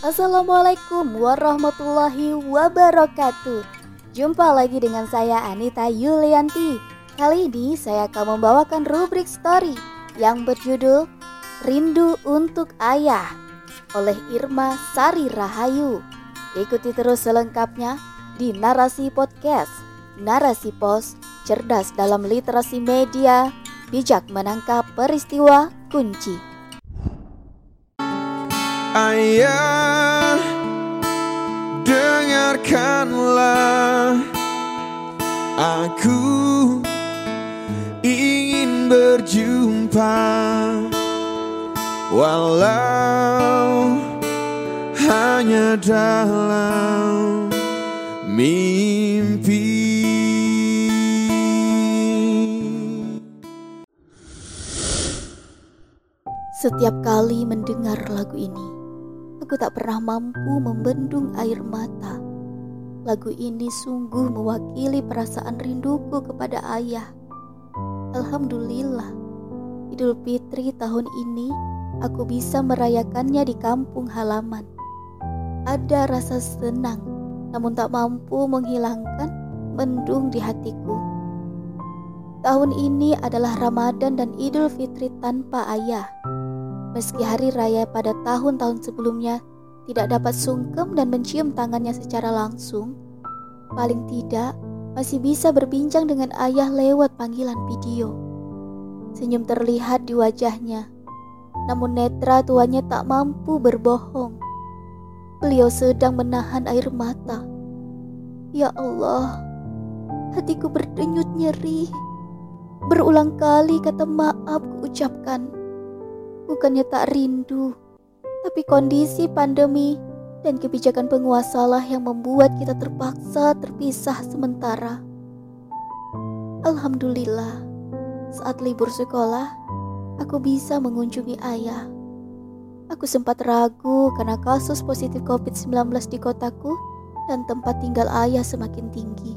Assalamualaikum warahmatullahi wabarakatuh. Jumpa lagi dengan saya Anita Yulianti. Kali ini saya akan membawakan rubrik story Yang berjudul Rindu untuk Ayah Oleh Irma Sari Rahayu. Ikuti terus selengkapnya di Narasi Podcast. Narasi Pos Cerdas dalam literasi media Bijak menangkap peristiwa kunci. Ayah Dengarkanlah Aku ingin berjumpa Walau hanya dalam mimpi Setiap kali mendengar lagu ini Aku tak pernah mampu membendung air mata. Lagu ini sungguh mewakili perasaan rinduku kepada ayah. Alhamdulillah, Idul Fitri tahun ini aku bisa merayakannya di kampung halaman. Ada rasa senang, namun tak mampu menghilangkan mendung di hatiku. Tahun ini adalah Ramadan dan Idul Fitri tanpa ayah. Meski hari raya pada tahun-tahun sebelumnya tidak dapat sungkem dan mencium tangannya secara langsung, paling tidak masih bisa berbincang dengan ayah lewat panggilan video. Senyum terlihat di wajahnya, namun netra tuanya tak mampu berbohong. Beliau sedang menahan air mata. Ya Allah, hatiku berdenyut nyeri. Berulang kali kata maaf kuucapkan bukannya tak rindu, tapi kondisi pandemi dan kebijakan penguasalah yang membuat kita terpaksa terpisah sementara. Alhamdulillah, saat libur sekolah, aku bisa mengunjungi ayah. Aku sempat ragu karena kasus positif COVID-19 di kotaku dan tempat tinggal ayah semakin tinggi.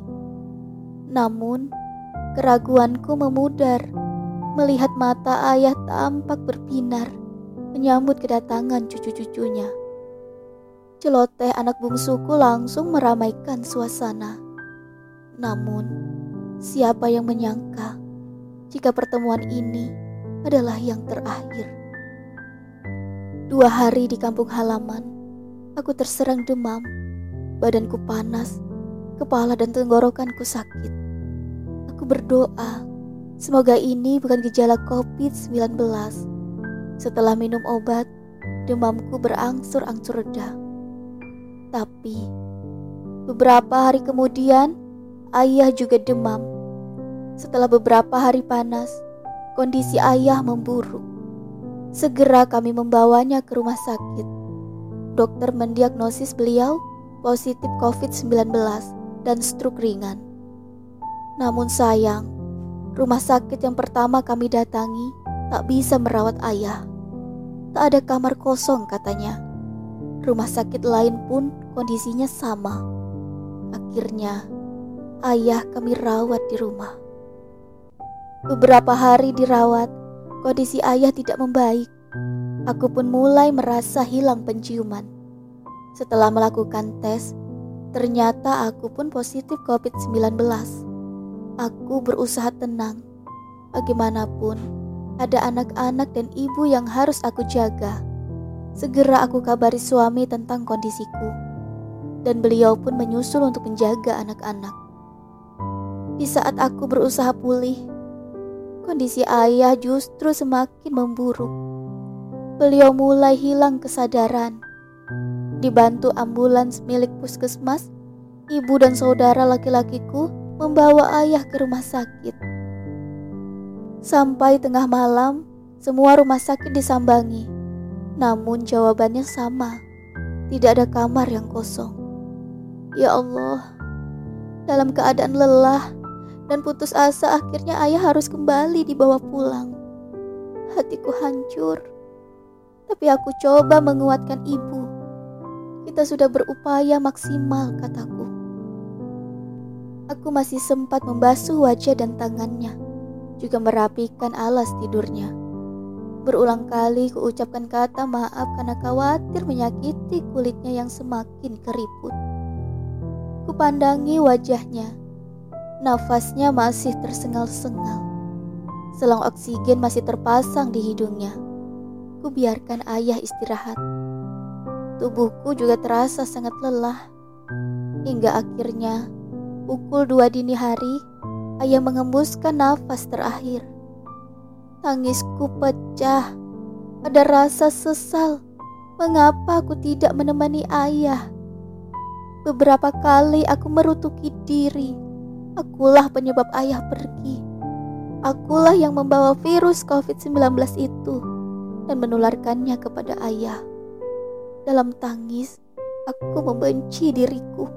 Namun, keraguanku memudar melihat mata ayah tampak berbinar menyambut kedatangan cucu-cucunya. Celoteh anak bungsuku langsung meramaikan suasana. Namun, siapa yang menyangka jika pertemuan ini adalah yang terakhir? Dua hari di kampung halaman, aku terserang demam, badanku panas, kepala dan tenggorokanku sakit. Aku berdoa Semoga ini bukan gejala COVID-19. Setelah minum obat, demamku berangsur-angsur reda. Tapi, beberapa hari kemudian, ayah juga demam. Setelah beberapa hari panas, kondisi ayah memburuk. Segera kami membawanya ke rumah sakit. Dokter mendiagnosis beliau positif COVID-19 dan stroke ringan. Namun sayang, Rumah sakit yang pertama kami datangi tak bisa merawat ayah. Tak ada kamar kosong katanya. Rumah sakit lain pun kondisinya sama. Akhirnya, ayah kami rawat di rumah. Beberapa hari dirawat, kondisi ayah tidak membaik. Aku pun mulai merasa hilang penciuman. Setelah melakukan tes, ternyata aku pun positif COVID-19. Aku berusaha tenang. Bagaimanapun, ada anak-anak dan ibu yang harus aku jaga. Segera aku kabari suami tentang kondisiku, dan beliau pun menyusul untuk menjaga anak-anak. Di saat aku berusaha pulih, kondisi ayah justru semakin memburuk. Beliau mulai hilang kesadaran. Dibantu ambulans milik puskesmas, ibu dan saudara laki-lakiku membawa ayah ke rumah sakit. Sampai tengah malam, semua rumah sakit disambangi. Namun jawabannya sama, tidak ada kamar yang kosong. Ya Allah, dalam keadaan lelah dan putus asa akhirnya ayah harus kembali dibawa pulang. Hatiku hancur, tapi aku coba menguatkan ibu. Kita sudah berupaya maksimal, kataku. Aku masih sempat membasuh wajah dan tangannya, juga merapikan alas tidurnya. Berulang kali kuucapkan kata maaf karena khawatir menyakiti kulitnya yang semakin keriput. Kupandangi wajahnya. Nafasnya masih tersengal-sengal. Selang oksigen masih terpasang di hidungnya. Kubiarkan ayah istirahat. Tubuhku juga terasa sangat lelah. Hingga akhirnya, pukul dua dini hari, ayah mengembuskan nafas terakhir. Tangisku pecah. Ada rasa sesal. Mengapa aku tidak menemani ayah? Beberapa kali aku merutuki diri. Akulah penyebab ayah pergi. Akulah yang membawa virus COVID-19 itu dan menularkannya kepada ayah. Dalam tangis, aku membenci diriku.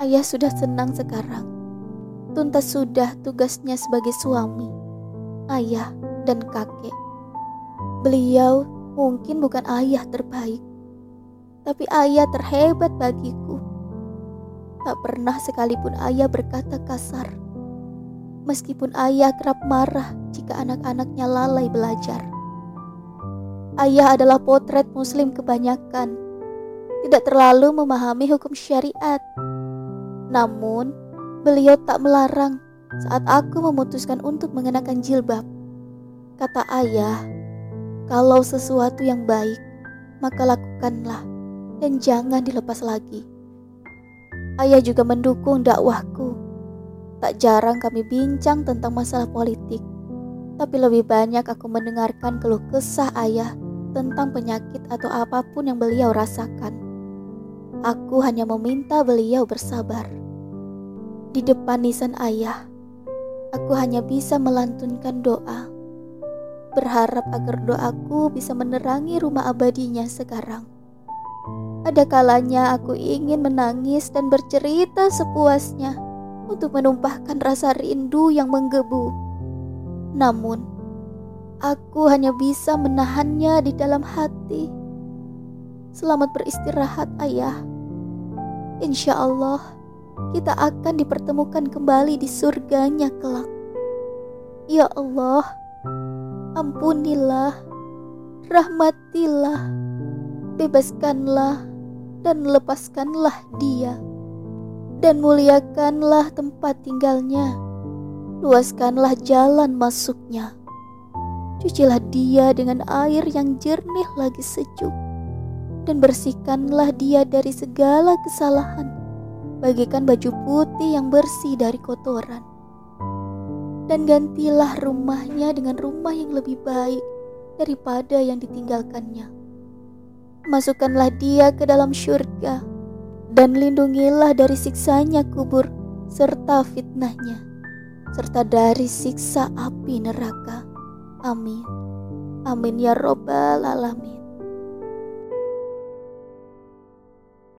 Ayah sudah senang sekarang. Tuntas sudah tugasnya sebagai suami ayah, dan kakek. Beliau mungkin bukan ayah terbaik, tapi ayah terhebat bagiku. Tak pernah sekalipun ayah berkata kasar, meskipun ayah kerap marah jika anak-anaknya lalai belajar. Ayah adalah potret Muslim kebanyakan, tidak terlalu memahami hukum syariat. Namun, beliau tak melarang saat aku memutuskan untuk mengenakan jilbab. Kata ayah, kalau sesuatu yang baik, maka lakukanlah dan jangan dilepas lagi. Ayah juga mendukung dakwahku. Tak jarang kami bincang tentang masalah politik, tapi lebih banyak aku mendengarkan keluh kesah ayah tentang penyakit atau apa pun yang beliau rasakan. Aku hanya meminta beliau bersabar. Di depan nisan ayah, Aku hanya bisa melantunkan doa, berharap agar doaku bisa menerangi rumah abadinya sekarang. Ada kalanya aku ingin menangis dan bercerita sepuasnya untuk menumpahkan rasa rindu yang menggebu. Namun, aku hanya bisa menahannya di dalam hati. Selamat beristirahat, Ayah. Insya Allah kita akan dipertemukan kembali di surganya kelak. Ya Allah, ampunilah, rahmatilah, bebaskanlah, dan lepaskanlah dia. Dan muliakanlah tempat tinggalnya, luaskanlah jalan masuknya. Cucilah dia dengan air yang jernih lagi sejuk, dan bersihkanlah dia dari segala kesalahan bagikan baju putih yang bersih dari kotoran. Dan gantilah rumahnya dengan rumah yang lebih baik daripada yang ditinggalkannya. Masukkanlah dia ke dalam syurga dan lindungilah dari siksanya kubur serta fitnahnya serta dari siksa api neraka. Amin. Amin ya robbal alamin.